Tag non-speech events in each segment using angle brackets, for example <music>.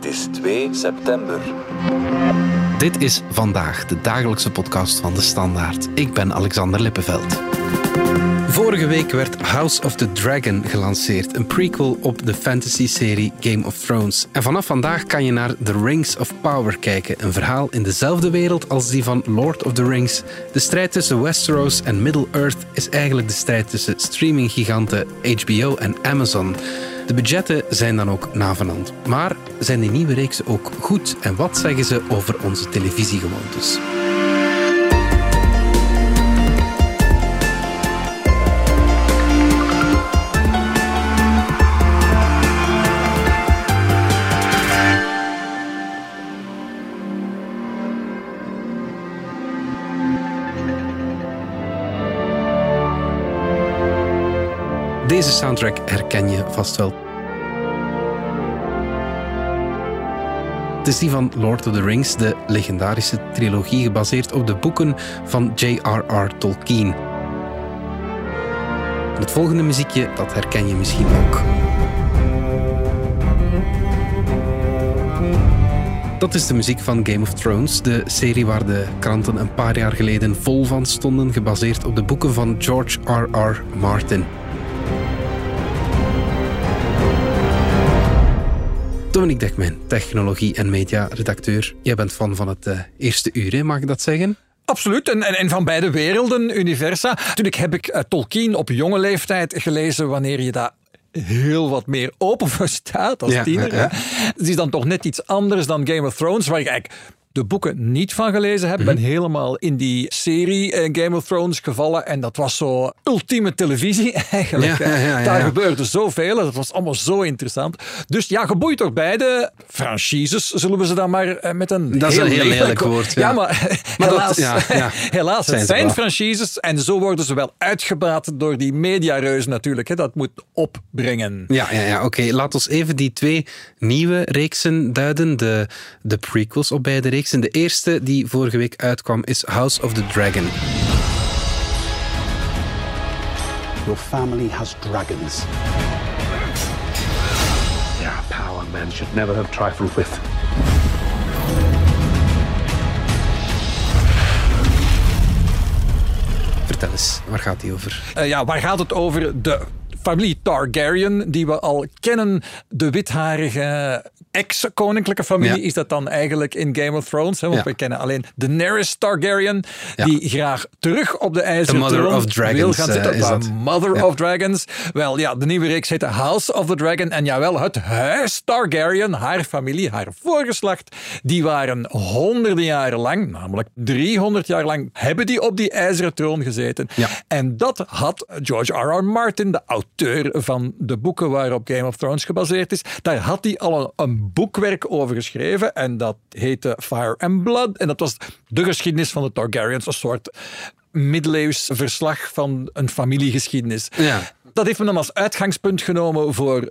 Het is 2 september. Dit is vandaag de dagelijkse podcast van de Standaard. Ik ben Alexander Lippenveld. Vorige week werd House of the Dragon gelanceerd, een prequel op de fantasy-serie Game of Thrones. En vanaf vandaag kan je naar The Rings of Power kijken, een verhaal in dezelfde wereld als die van Lord of the Rings. De strijd tussen Westeros en Middle-earth is eigenlijk de strijd tussen streaminggiganten HBO en Amazon. De budgetten zijn dan ook navenant. Maar zijn die nieuwe reeksen ook goed? En wat zeggen ze over onze televisiegewoontes? Soundtrack herken je vast wel. Het is die van Lord of the Rings, de legendarische trilogie gebaseerd op de boeken van J.R.R. Tolkien. Het volgende muziekje, dat herken je misschien ook. Dat is de muziek van Game of Thrones, de serie waar de kranten een paar jaar geleden vol van stonden, gebaseerd op de boeken van George R.R. Martin. Dominique Dekmijn, technologie- en media-redacteur. Jij bent fan van het uh, eerste uur, hè? mag ik dat zeggen? Absoluut. En, en, en, van beide werelden, universa. Natuurlijk heb ik uh, Tolkien op jonge leeftijd gelezen wanneer je daar heel wat meer open voor staat als ja, tiener. Ja, ja. Het is dan toch net iets anders dan Game of Thrones, waar ik eigenlijk de boeken niet van gelezen heb. Ik ben helemaal in die serie uh, Game of Thrones gevallen. En dat was zo ultieme televisie <laughs> eigenlijk. Ja, ja, ja, Daar gebeurde zoveel. Dat was allemaal zo interessant. Dus ja, geboeid door beide franchises, zullen we ze dan maar uh, met een Dat is heel een heel lelijk woord. Ja, maar, maar <laughs> helaas, dat- ja, ja. <laughs> helaas Zijn het zijn wel. franchises. En zo worden ze wel uitgebaat door die mediareuzen natuurlijk. Hè. Dat moet opbrengen. Ja, ja, ja oké. Laat ons even die twee nieuwe reeksen duiden. De, de prequels op beide reeksen. De eerste die vorige week uitkwam is House of the Dragon. Your family has dragons. They are a power men should never have trifled with. Vertel eens, waar gaat die over? Eh, ja, waar gaat het over? De familie Targaryen, die we al kennen. De witharige ex-koninklijke familie Ja. is dat dan eigenlijk in Game of Thrones. Hè? Want Ja. we kennen alleen Daenerys Targaryen, Ja. die graag terug op de ijzeren mother troon of dragons, wil gaan zitten. eh, The dat. Mother of Dragons. Wel ja, de nieuwe reeks heet House of the Dragon. En jawel, het huis Targaryen, haar familie, haar voorgeslacht, die waren honderden jaren lang, namelijk 300 jaar lang, hebben die op die ijzeren troon gezeten. Ja. En dat had George R.R. Martin, de auteur van de boeken waarop Game of Thrones gebaseerd is, daar had hij al een, een boekwerk over geschreven. En dat heette Fire and Blood. En dat was de geschiedenis van de Targaryens, een soort middeleeuws verslag van een familiegeschiedenis. Ja. Dat heeft men dan als uitgangspunt genomen voor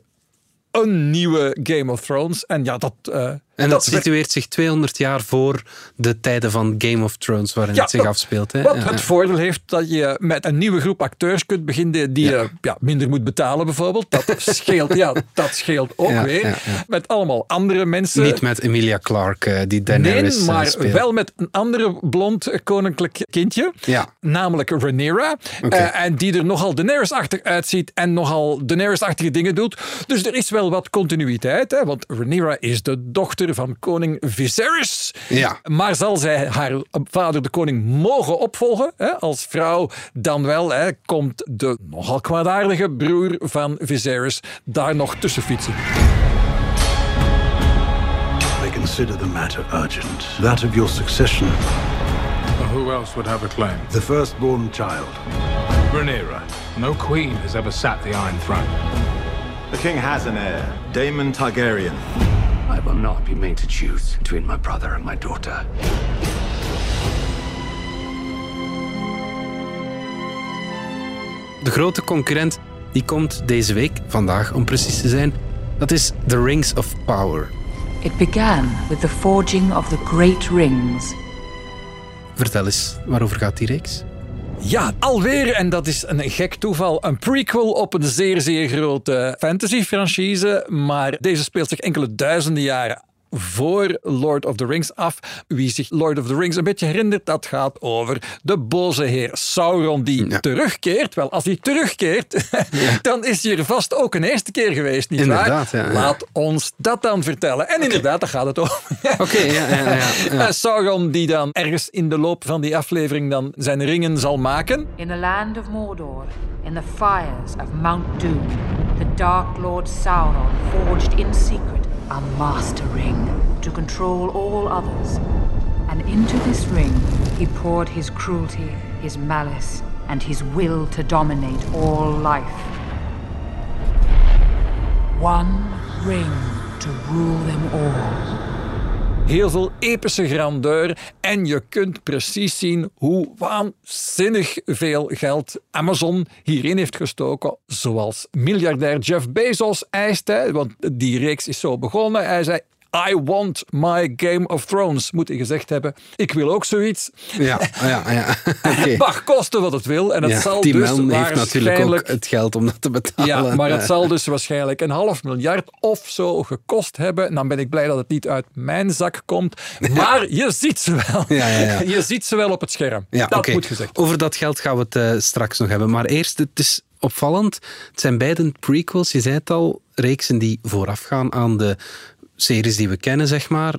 een nieuwe Game of Thrones. En ja, dat... eh, En dat, situeert zich 200 jaar voor de tijden van Game of Thrones, waarin Ja, het zich dat- afspeelt. Hè? Wat Ja, het ja. voordeel heeft dat je met een nieuwe groep acteurs kunt beginnen die je ja, minder moet betalen bijvoorbeeld. Dat scheelt, ja, dat scheelt ook weer. Met allemaal andere mensen. Niet met Emilia Clarke, die Daenerys Nee, eh, maar speelt. wel met een andere blond eh, koninklijk kindje. Namelijk Rhaenyra. Eh, en die er nogal Daenerys-achtig uitziet en nogal Daenerys-achtige dingen doet. Dus er is wel wat continuïteit. Hè, want Rhaenyra is de dochter van koning Viserys. Ja. Maar zal zij haar vader, de koning, mogen opvolgen hè, als vrouw? Dan wel hè, komt de nogal kwaadaardige broer van Viserys daar nog tussen fietsen. They consider the matter urgent. That of your succession. Who else would have a claim? The firstborn child. Rhaenyra. No queen has ever sat the Iron Throne. The king has an heir, Daemon Targaryen. I will not be made to choose between my brother and my daughter. De grote concurrent die komt deze week, vandaag om precies te zijn, dat is The Rings of Power. It began with the forging of the Great Rings. Vertel eens, waarover gaat die reeks? Ja, alweer, en dat is een gek toeval, een prequel op een zeer, zeer grote fantasy-franchise. Maar deze speelt zich enkele duizenden jaren voor Lord of the Rings af. Wie zich Lord of the Rings een beetje herinnert, dat gaat over de boze heer Sauron die terugkeert. Wel, als hij terugkeert, <laughs> dan is hij er vast ook een eerste keer geweest, niet Inderdaad, waar? ja, ja. Laat ons dat dan vertellen. En inderdaad, daar gaat het over. <laughs> Oké, ja, ja, ja, ja. En Sauron die dan ergens in de loop van die aflevering dan zijn ringen zal maken. In the land of Mordor, in the fires of Mount Doom, the Dark Lord Sauron forged in secret a master ring to control all others. And into this ring he poured his cruelty, his malice, and his will to dominate all life. One ring to rule them all. Heel veel epische grandeur. En je kunt precies zien hoe waanzinnig veel geld Amazon hierin heeft gestoken. Zoals miljardair Jeff Bezos eiste. Want die reeks is zo begonnen. Hij zei. I want my Game of Thrones, moet hij gezegd hebben. Ik wil ook zoiets. Ja, ja, ja. <laughs> Het mag kosten wat het wil. En het Ja, zal dus heeft natuurlijk ook het geld om dat te betalen. ja, maar het zal dus waarschijnlijk een half miljard of zo gekost hebben. En dan ben ik blij dat het niet uit mijn zak komt. Maar je ziet ze wel. Ja, ja, ja. <laughs> Je ziet ze wel op het scherm. Ja, dat oké. moet gezegd. Over dat geld gaan we het eh, straks nog hebben. Maar eerst, het is opvallend. Het zijn beiden prequels, je zei het al, reeksen die voorafgaan aan de series die we kennen, zeg maar.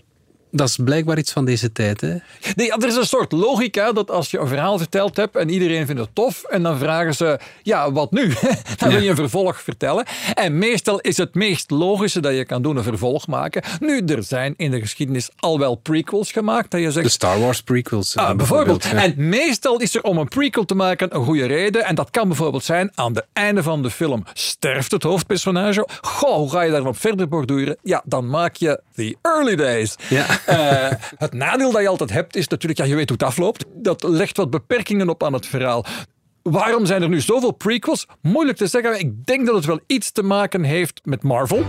Dat is blijkbaar iets van deze tijd, hè? Nee, er is een soort logica dat als je een verhaal verteld hebt en iedereen vindt het tof en dan vragen ze, ja, wat nu? <laughs> dan wil je een vervolg vertellen. En meestal is het meest logische dat je kan doen een vervolg maken. Nu, er zijn in de geschiedenis al wel prequels gemaakt dat je zegt, De Star Wars prequels. eh, Ah, bijvoorbeeld. ja. En meestal is er om een prequel te maken een goede reden. En dat kan bijvoorbeeld zijn aan het einde van de film sterft het hoofdpersonage. Goh, hoe ga je daarop verder borduren? Ja, dan maak je The Early Days. Ja. Eh, het nadeel dat je altijd hebt is natuurlijk, ja, je weet hoe het afloopt. Dat legt wat beperkingen op aan het verhaal. Waarom zijn er nu zoveel prequels? Moeilijk te zeggen. Ik denk dat het wel iets te maken heeft met Marvel.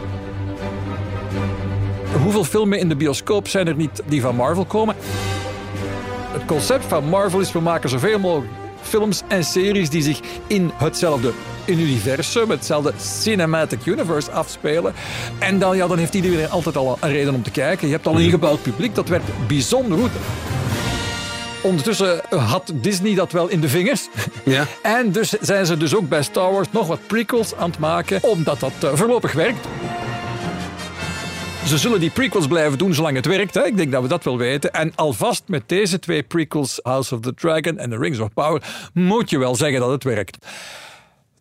Hoeveel filmen in de bioscoop zijn er niet die van Marvel komen? Het concept van Marvel is: we maken zoveel mogelijk films en series die zich in hetzelfde universum, hetzelfde cinematic universe afspelen. En dan, ja, dan heeft iedereen altijd al een reden om te kijken. Je hebt al een ingebouwd publiek, dat werkt bijzonder goed. Ondertussen had Disney dat wel in de vingers. Ja. En dus zijn ze dus ook bij Star Wars nog wat prequels aan het maken, omdat dat eh, voorlopig werkt. Ze zullen die prequels blijven doen zolang het werkt. Hè? Ik denk dat we dat wel weten. En alvast met deze twee prequels, House of the Dragon en The Rings of Power, moet je wel zeggen dat het werkt.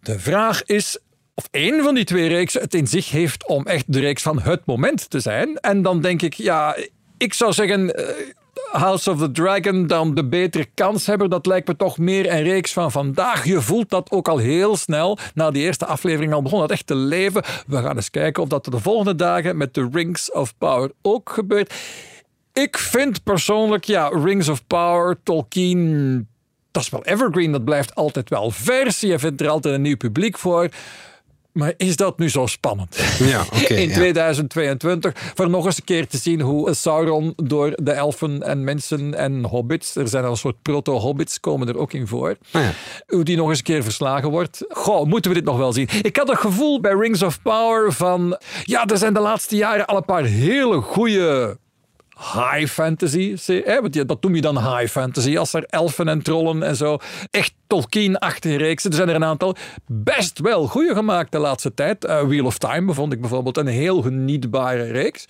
De vraag is of één van die twee reeksen het in zich heeft om echt de reeks van het moment te zijn. En dan denk ik, ja, ik zou zeggen. House of the Dragon dan de betere kanshebber. Dat lijkt me toch meer een reeks van vandaag. Je voelt dat ook al heel snel. Na die eerste aflevering al begon dat echt te leven. We gaan eens kijken of dat de volgende dagen met de Rings of Power ook gebeurt. Ik vind persoonlijk, ja, Rings of Power, Tolkien, dat is wel evergreen. Dat blijft altijd wel vers. Je vindt er altijd een nieuw publiek voor. Maar is dat nu zo spannend? Ja, In ja. 2022. Voor nog eens een keer te zien hoe Sauron door de elfen en mensen en hobbits, er zijn al een soort proto-hobbits, komen er ook in voor. Ah ja. Hoe die nog eens een keer verslagen wordt. Goh, moeten we dit nog wel zien? Ik had het gevoel bij Rings of Power van... Ja, er zijn de laatste jaren al een paar hele goede high fantasy. Hè? Want dat noem je dan high fantasy. Als er elfen en trollen en zo. Echt Tolkien-achtige reeksen. Er zijn er een aantal best wel goede gemaakt de laatste tijd. Eh, Wheel of Time vond ik bijvoorbeeld een heel genietbare reeks.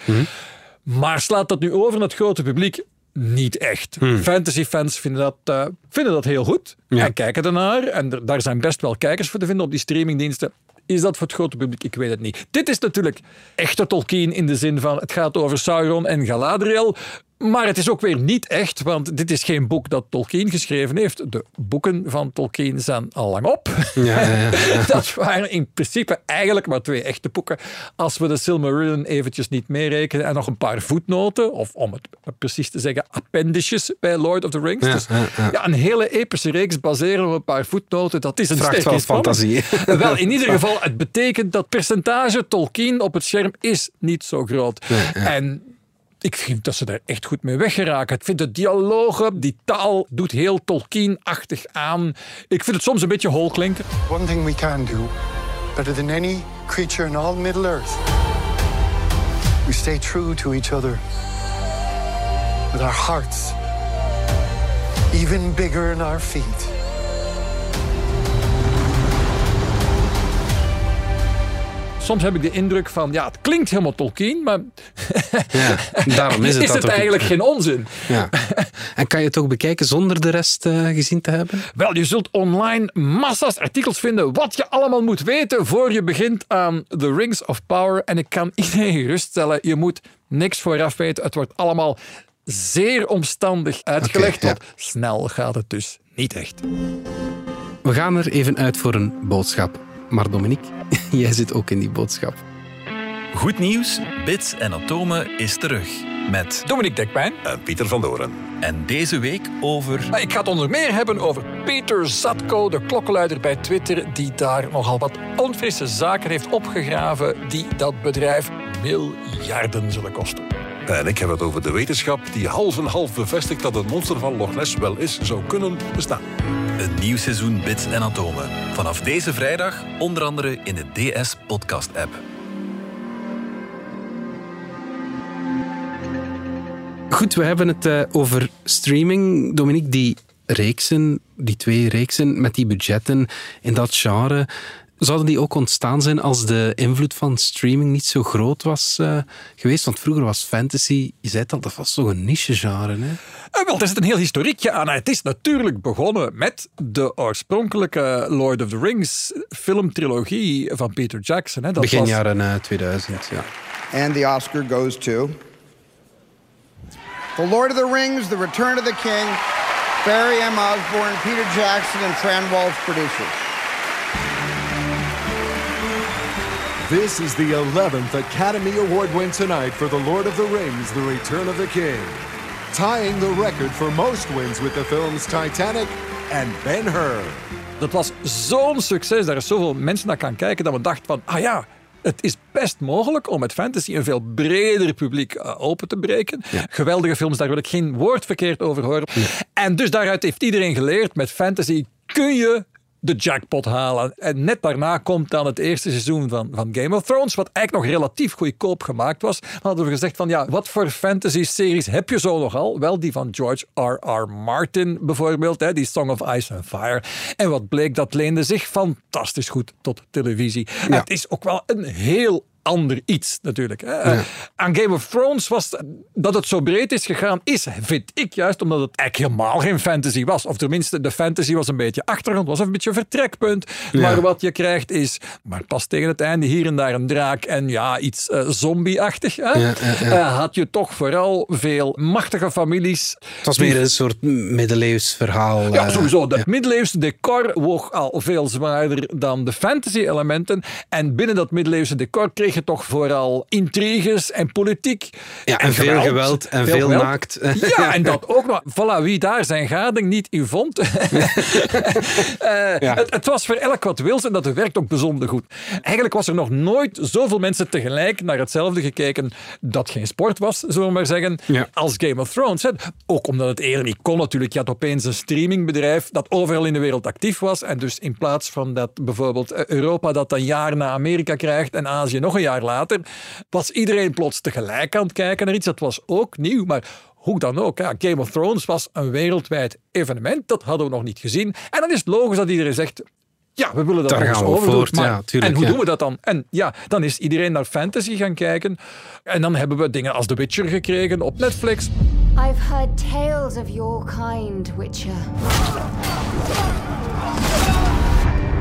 Maar slaat dat nu over naar het grote publiek? Niet echt. Fantasy-fans vinden dat, eh, vinden dat heel goed Ja. en kijken ernaar. En er- daar zijn best wel kijkers voor te vinden op die streamingdiensten. Is dat voor het grote publiek? Ik weet het niet. Dit is natuurlijk echte Tolkien in de zin van het gaat over Sauron en Galadriel. Maar het is ook weer niet echt, want dit is geen boek dat Tolkien geschreven heeft. De boeken van Tolkien zijn al lang op. Ja, ja, ja. <laughs> Dat waren in principe eigenlijk maar twee echte boeken. Als we de Silmarillion eventjes niet meerekenen en nog een paar voetnoten, of om het precies te zeggen, appendices bij Lord of the Rings. Ja, dus ja, een hele epische reeks baseren op een paar voetnoten, dat is een Vraagt wel fantasie. <laughs> Wel, in ieder geval, het betekent dat percentage Tolkien op het scherm is niet zo groot. En ik vind dat ze daar echt goed mee weggeraken. Ik vind de dialogen, die taal, doet heel Tolkien-achtig aan. Ik vind het soms een beetje hol klinken. One thing we can do better than any creature in all Middle Earth. We stay true to each other with our hearts even bigger in our feet. Soms heb ik de indruk van, ja, het klinkt helemaal Tolkien, maar Ja, daarom is <laughs> het is het eigenlijk geen onzin. Ja. En kan je het ook bekijken zonder de rest eh, gezien te hebben? Wel, je zult online massa's artikels vinden wat je allemaal moet weten voor je begint aan The Rings of Power. En ik kan iedereen geruststellen, je moet niks vooraf weten. Het wordt allemaal zeer omstandig uitgelegd, Oké, ja. want snel gaat het dus niet echt. We gaan er even uit voor een boodschap. Maar Dominique, <laughs> jij zit ook in die boodschap. Goed nieuws, Bits en Atomen is terug. Met Dominique Dekpijn. en Pieter van Doren. En deze week over... Ik ga het onder meer hebben over Peter Zatko, de klokkenluider bij Twitter, die daar nogal wat onfrisse zaken heeft opgegraven die dat bedrijf miljarden zullen kosten. En ik heb het over de wetenschap die half en half bevestigt dat het monster van Loch Ness wel eens zou kunnen bestaan. Een nieuw seizoen Bits en Atomen. Vanaf deze vrijdag onder andere in de DS Podcast app. Goed, we hebben het eh, over streaming. Dominique, die reeksen, die twee reeksen met die budgetten in dat genre, zouden die ook ontstaan zijn als de invloed van streaming niet zo groot was eh, geweest? Want vroeger was fantasy, je zei het al, dat was toch een niche-genre. Hè? En wel, er zit een heel historiekje aan. Het is natuurlijk begonnen met de oorspronkelijke Lord of the Rings filmtrilogie van Peter Jackson. Hè. Dat Begin was- jaren eh, 2000, ja. And the Oscar goes to The Lord of the Rings, The Return of the King, Barry M. Osborne, Peter Jackson, and Fran Walsh producers. This is the 11th Academy Award win tonight for The Lord of the Rings The Return of the King, tying the record for most wins with the films Titanic and Ben Hur. Dat was zo'n succes, daar is zoveel mensen naar gaan kijken, dat we dachten van, ah ja, het is best mogelijk om met fantasy een veel breder publiek eh, open te breken. Geweldige films, daar wil ik geen woord verkeerd over horen. En dus daaruit heeft iedereen geleerd, met fantasy kun je de jackpot halen. En net daarna komt dan het eerste seizoen van, van Game of Thrones, wat eigenlijk nog relatief goedkoop gemaakt was. Dan hadden we gezegd van, ja, wat voor fantasy-series heb je zo nogal? Wel, die van George R.R. Martin bijvoorbeeld, hè, die Song of Ice and Fire. En wat bleek, dat leende zich fantastisch goed tot televisie. Het is ook wel een heel ander iets natuurlijk. Hè. Aan Game of Thrones was dat het zo breed is gegaan, is, vind ik juist, omdat het eigenlijk helemaal geen fantasy was. Of tenminste, de fantasy was een beetje achtergrond, was een beetje een vertrekpunt. Maar wat je krijgt is, maar pas tegen het einde hier en daar een draak en ja, iets eh, zombie-achtig. Hè? Ja. Eh, had je toch vooral veel machtige families. Het was meer een soort middeleeuws verhaal. Ja, eh, sowieso. Het middeleeuwse decor woog al veel zwaarder dan de fantasy-elementen. En binnen dat middeleeuwse decor kreeg je toch vooral intriges en politiek. Ja, en veel geweld en veel naakt. <laughs> Ja, en dat ook nog. Voilà, wie daar zijn gading niet in vond. <laughs> Eh, het, het was voor elk wat wils en dat werkt ook bijzonder goed. Eigenlijk was er nog nooit zoveel mensen tegelijk naar hetzelfde gekeken dat geen sport was, zullen we maar zeggen, als Game of Thrones. hè. Ook omdat het eerder niet kon natuurlijk. Je had opeens een streamingbedrijf dat overal in de wereld actief was. En dus in plaats van dat bijvoorbeeld eh, Europa dat een jaar na Amerika krijgt en Azië nog een jaar later, was iedereen plots tegelijk aan het kijken naar iets. Dat was ook nieuw, maar hoe dan ook. Ja, Game of Thrones was een wereldwijd evenement. Dat hadden we nog niet gezien. En dan is het logisch dat iedereen zegt... Ja, we willen dat Daar gaan we overdoen. voort, Maar- ja, tuurlijk, en hoe ja. doen we dat dan? En ja, dan is iedereen naar fantasy gaan kijken. En dan hebben we dingen als The Witcher gekregen op Netflix. I've heard tales of your kind, Witcher.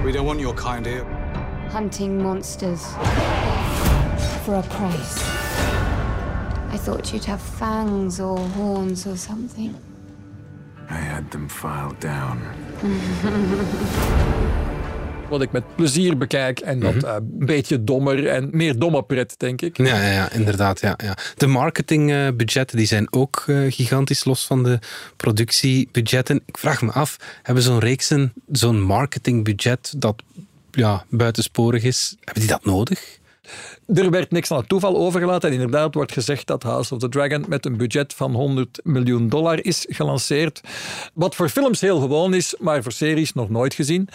We don't want your kind here. Hunting monsters for a price. I thought you'd have fangs or horns or something. I had them filed down. <laughs> Wat ik met plezier bekijk. En dat eh, een beetje dommer en meer domme pret, denk ik. Ja, ja, ja, inderdaad. Ja, ja. De marketingbudgetten die zijn ook eh, gigantisch los van de productiebudgetten. Ik vraag me af, hebben zo'n reeksen zo'n marketingbudget dat ja, buitensporig is, hebben die dat nodig? Er werd niks aan het toeval overgelaten. En inderdaad wordt gezegd dat House of the Dragon met een budget van 100 miljoen dollar is gelanceerd. Wat voor films heel gewoon is, maar voor series nog nooit gezien.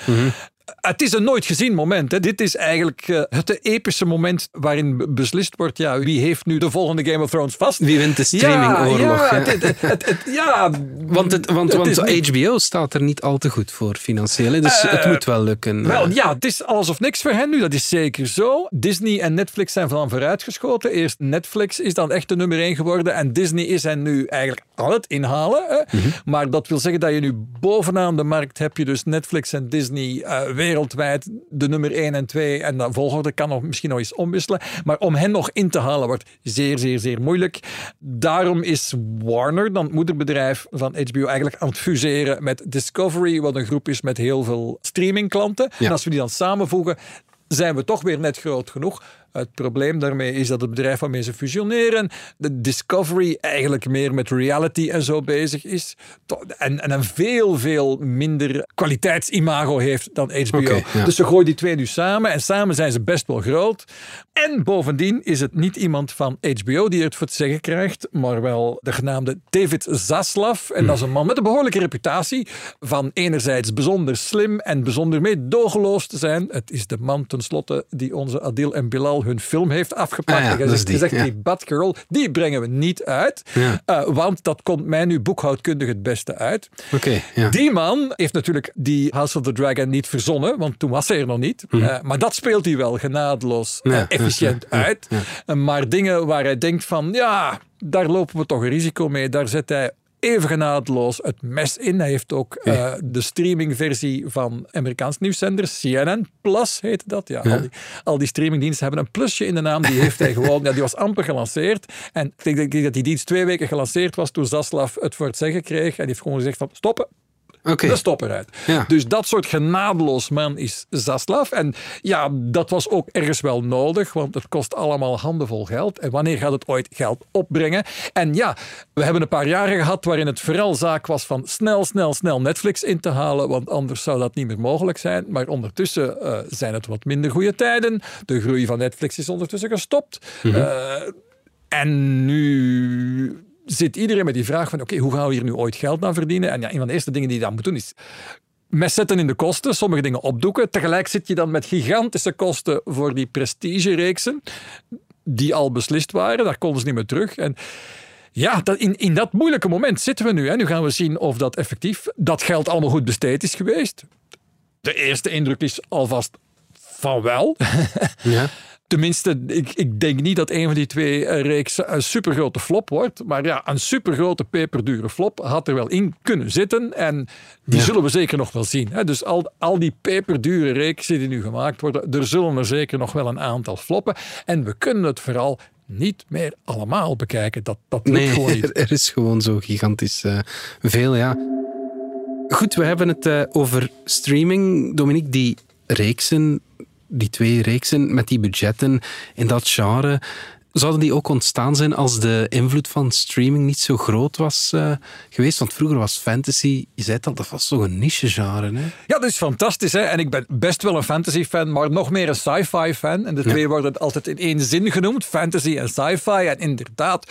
Het is een nooit gezien moment. Hè. Dit is eigenlijk uh, het epische moment waarin beslist wordt, ja, wie heeft nu de volgende Game of Thrones vast? Wie wint de streamingoorlog? Ja, ja. Het, het, het, ja, want het, want, want HBO staat er niet al te goed voor financieel. Dus uh, het moet wel lukken. Wel, ja, het is alles of niks voor hen nu. Dat is zeker zo. Disney en Netflix zijn van vooruitgeschoten. Eerst Netflix is dan echt de nummer één geworden. En Disney is hen nu eigenlijk aan het inhalen. Hè. Mm -hmm. Maar dat wil zeggen dat je nu bovenaan de markt heb je dus Netflix en Disney uh, wereldwijd de nummer 1 en 2. En de volgorde kan nog, misschien nog eens omwisselen. Maar om hen nog in te halen wordt zeer, zeer, zeer moeilijk. Daarom is Warner, dan het moederbedrijf van HBO, eigenlijk aan het fuseren met Discovery, wat een groep is met heel veel streamingklanten. Ja. En als we die dan samenvoegen, zijn we toch weer net groot genoeg. Het probleem daarmee is dat het bedrijf waarmee ze fusioneren, de Discovery eigenlijk meer met reality en zo bezig is. En, en een veel, veel minder kwaliteitsimago heeft dan HBO. Okay, ja. Dus ze gooien die twee nu samen en samen zijn ze best wel groot. En bovendien is het niet iemand van HBO die het voor het zeggen krijgt, maar wel de genaamde David Zaslav. En dat is een man met een behoorlijke reputatie van enerzijds bijzonder slim en bijzonder meedogenloos te zijn. Het is de man tenslotte die onze Adil en Bilal hun film heeft afgepakt. Ah ja, en gezegd, die, gezegd ja. die Batgirl, die brengen we niet uit. Uh, want dat komt mij nu boekhoudkundig het beste uit. Okay. Die man heeft natuurlijk die House of the Dragon niet verzonnen, want toen was hij er nog niet. Mhm. Uh, maar dat speelt hij wel genadeloos en efficiënt uit. Maar dingen waar hij denkt van, ja, daar lopen we toch een risico mee. Daar zet hij even genadeloos het mes in. Hij heeft ook uh, de streamingversie van Amerikaans nieuwszenders, CNN Plus heet dat. Ja, Ja. Al, die, al die streamingdiensten hebben een plusje in de naam. Die heeft hij <laughs> gewoon, ja, die was amper gelanceerd. En ik denk, ik denk dat die dienst twee weken gelanceerd was toen Zaslav het voor het zeggen kreeg. En die heeft gewoon gezegd van stoppen. Oké. De stop eruit. Ja. Dus dat soort genadeloos man is Zaslav. En ja, dat was ook ergens wel nodig, want het kost allemaal handenvol geld. En wanneer gaat het ooit geld opbrengen? En ja, we hebben een paar jaren gehad waarin het vooral zaak was van snel, snel, snel Netflix in te halen, want anders zou dat niet meer mogelijk zijn. Maar ondertussen uh, zijn het wat minder goede tijden. De groei van Netflix is ondertussen gestopt. Mhm. Uh, en nu zit iedereen met die vraag van oké, hoe gaan we hier nu ooit geld aan verdienen? En ja, een van de eerste dingen die je dan moet doen is zetten in de kosten, sommige dingen opdoeken. Tegelijk zit je dan met gigantische kosten voor die prestigereeksen die al beslist waren. Daar konden ze niet meer terug. En ja, dat in, in dat moeilijke moment zitten we nu. Hè. Nu gaan we zien of dat effectief dat geld allemaal goed besteed is geweest. De eerste indruk is alvast van wel. <laughs> Ja. Tenminste, ik, ik denk niet dat een van die twee reeksen een supergrote flop wordt. Maar ja, een supergrote peperdure flop had er wel in kunnen zitten. En die Ja. zullen we zeker nog wel zien. Hè. Dus al, al die peperdure reeksen die nu gemaakt worden, er zullen er zeker nog wel een aantal floppen. En we kunnen het vooral niet meer allemaal bekijken. Dat, dat lukt Nee, gewoon niet. er, <laughs> er is gewoon zo gigantisch eh, veel, ja. Goed, we hebben het eh, over streaming. Dominique, die reeksen, die twee reeksen met die budgetten in dat genre, zouden die ook ontstaan zijn als de invloed van streaming niet zo groot was eh, geweest? Want vroeger was fantasy, je zei het al, dat was toch een niche genre, hè? Ja, dat is fantastisch. Hè? En ik ben best wel een fantasy-fan, maar nog meer een sci-fi fan. En de twee worden altijd in één zin genoemd, fantasy en sci-fi. En inderdaad,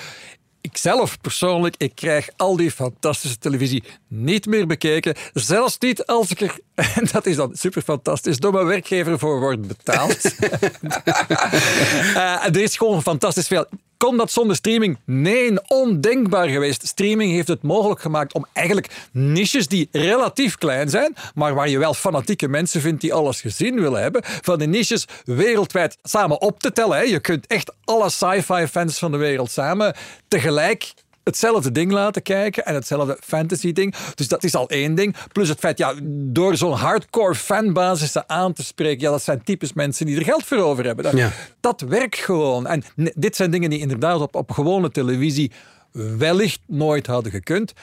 ik zelf persoonlijk, ik krijg al die fantastische televisie niet meer bekeken. Zelfs niet als ik er, <laughs> en dat is dan super fantastisch, door mijn werkgever voor word betaald. uh, <laughs> er is gewoon fantastisch veel. Kon dat zonder streaming? Nee, ondenkbaar geweest. Streaming heeft het mogelijk gemaakt om eigenlijk niches die relatief klein zijn, maar waar je wel fanatieke mensen vindt die alles gezien willen hebben, van die niches wereldwijd samen op te tellen. Hè. Je kunt echt alle sci-fi fans van de wereld samen tegelijk hetzelfde ding laten kijken en hetzelfde fantasy ding. Dus dat is al één ding. Plus het feit, ja, door zo'n hardcore fanbasis aan te spreken, ja, dat zijn typisch mensen die er geld voor over hebben. Dat, Ja. dat werkt gewoon. En dit zijn dingen die inderdaad op, op gewone televisie wellicht nooit hadden gekund.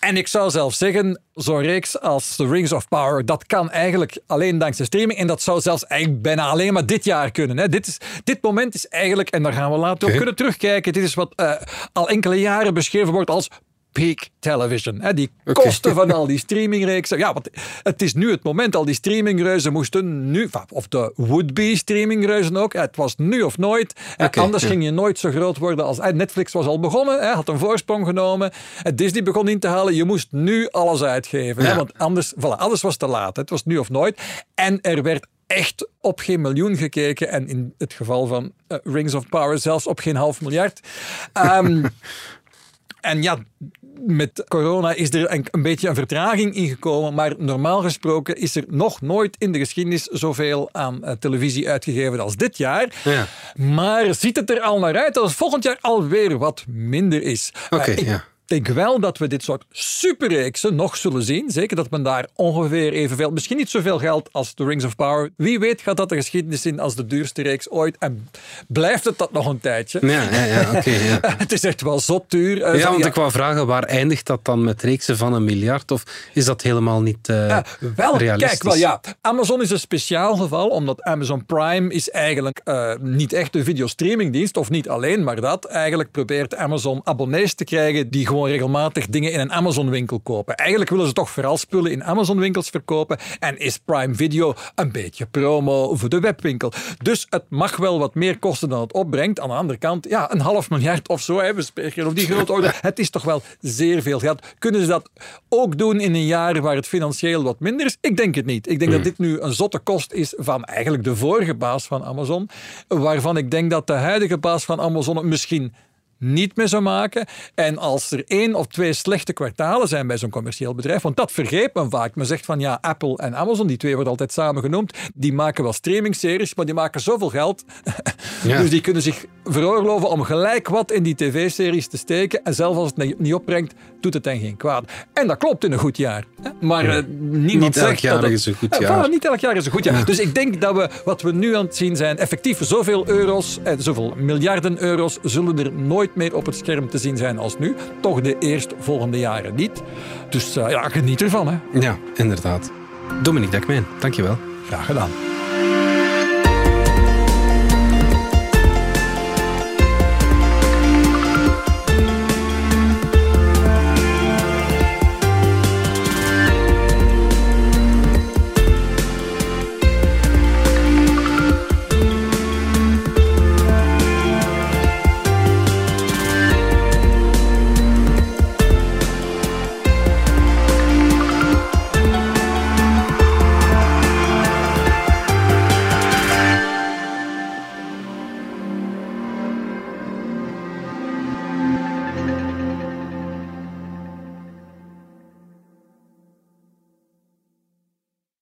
En ik zou zelfs zeggen, zo'n reeks als The Rings of Power, dat kan eigenlijk alleen dankzij streaming. En dat zou zelfs eigenlijk bijna alleen maar dit jaar kunnen. Hè. Dit, is, dit moment is eigenlijk, en daar gaan we later op kunnen terugkijken, dit is wat eh, al enkele jaren beschreven wordt als peak television. Hè, die kosten van al die streamingreeksen. Ja, want het is nu het moment. Al die streamingreuzen moesten nu, of de would-be streamingreuzen ook. Het was nu of nooit. Okay, anders ging je nooit zo groot worden als Netflix was al begonnen. Hè, had een voorsprong genomen. Disney begon in te halen. Je moest nu alles uitgeven. Hè, want anders, voilà, alles was te laat. Het was nu of nooit. En er werd echt op geen miljoen gekeken. En in het geval van uh, Rings of Power zelfs op geen half miljard. Um, <laughs> en ja, met corona is er een, een, beetje een vertraging ingekomen. Maar normaal gesproken is er nog nooit in de geschiedenis zoveel aan uh, televisie uitgegeven als dit jaar. Ja. Maar ziet het er al naar uit dat het volgend jaar alweer wat minder is. Oké, okay, uh, ja denk wel dat we dit soort superreeksen nog zullen zien. Zeker dat men daar ongeveer evenveel, misschien niet zoveel geld als The Rings of Power. Wie weet gaat dat de geschiedenis in als de duurste reeks ooit. En blijft het dat nog een tijdje? Ja, ja, ja oké. ja. <laughs> het is echt wel zot duur. Eh, ja, want ik wou vragen, waar eindigt dat dan met reeksen van een miljard? Of is dat helemaal niet uh, uh, wel, realistisch? Kijk, wel ja. Amazon is een speciaal geval, omdat Amazon Prime is eigenlijk uh, niet echt een videostreamingdienst, of niet alleen maar dat. Eigenlijk probeert Amazon abonnees te krijgen die gewoon regelmatig dingen in een Amazon-winkel kopen. Eigenlijk willen ze toch vooral spullen in Amazon-winkels verkopen. En is Prime Video een beetje promo voor de webwinkel. Dus het mag wel wat meer kosten dan het opbrengt. Aan de andere kant, ja, een half miljard of zo. Hè, we spreken op die grote orde. Het is toch wel zeer veel geld. Kunnen ze dat ook doen in een jaar waar het financieel wat minder is? Ik denk het niet. Ik denk dat dit nu een zotte kost is van eigenlijk de vorige baas van Amazon. Waarvan ik denk dat de huidige baas van Amazon misschien niet meer zou maken. En als er één of twee slechte kwartalen zijn bij zo'n commercieel bedrijf, want dat vergeet men vaak. Men zegt van ja, Apple en Amazon, die twee worden altijd samen genoemd, die maken wel streamingseries, maar die maken zoveel geld. <laughs> Ja. dus die kunnen zich veroorloven om gelijk wat in die tv-series te steken. En zelfs als het niet opbrengt, doet het dan geen kwaad. En dat klopt in een goed jaar. Maar ja. uh, niemand niet zegt elk jaar dat is een goed jaar. Ja, niet elk jaar is een goed jaar. Dus ik denk dat we wat we nu aan het zien zijn, effectief zoveel euro's, eh, zoveel miljarden euro's, zullen er nooit meer op het scherm te zien zijn als nu. Toch de eerstvolgende jaren niet. Dus uh, ja, geniet ervan. Hè. Ja, inderdaad. Dominique Dekmijn, dankjewel. Graag gedaan.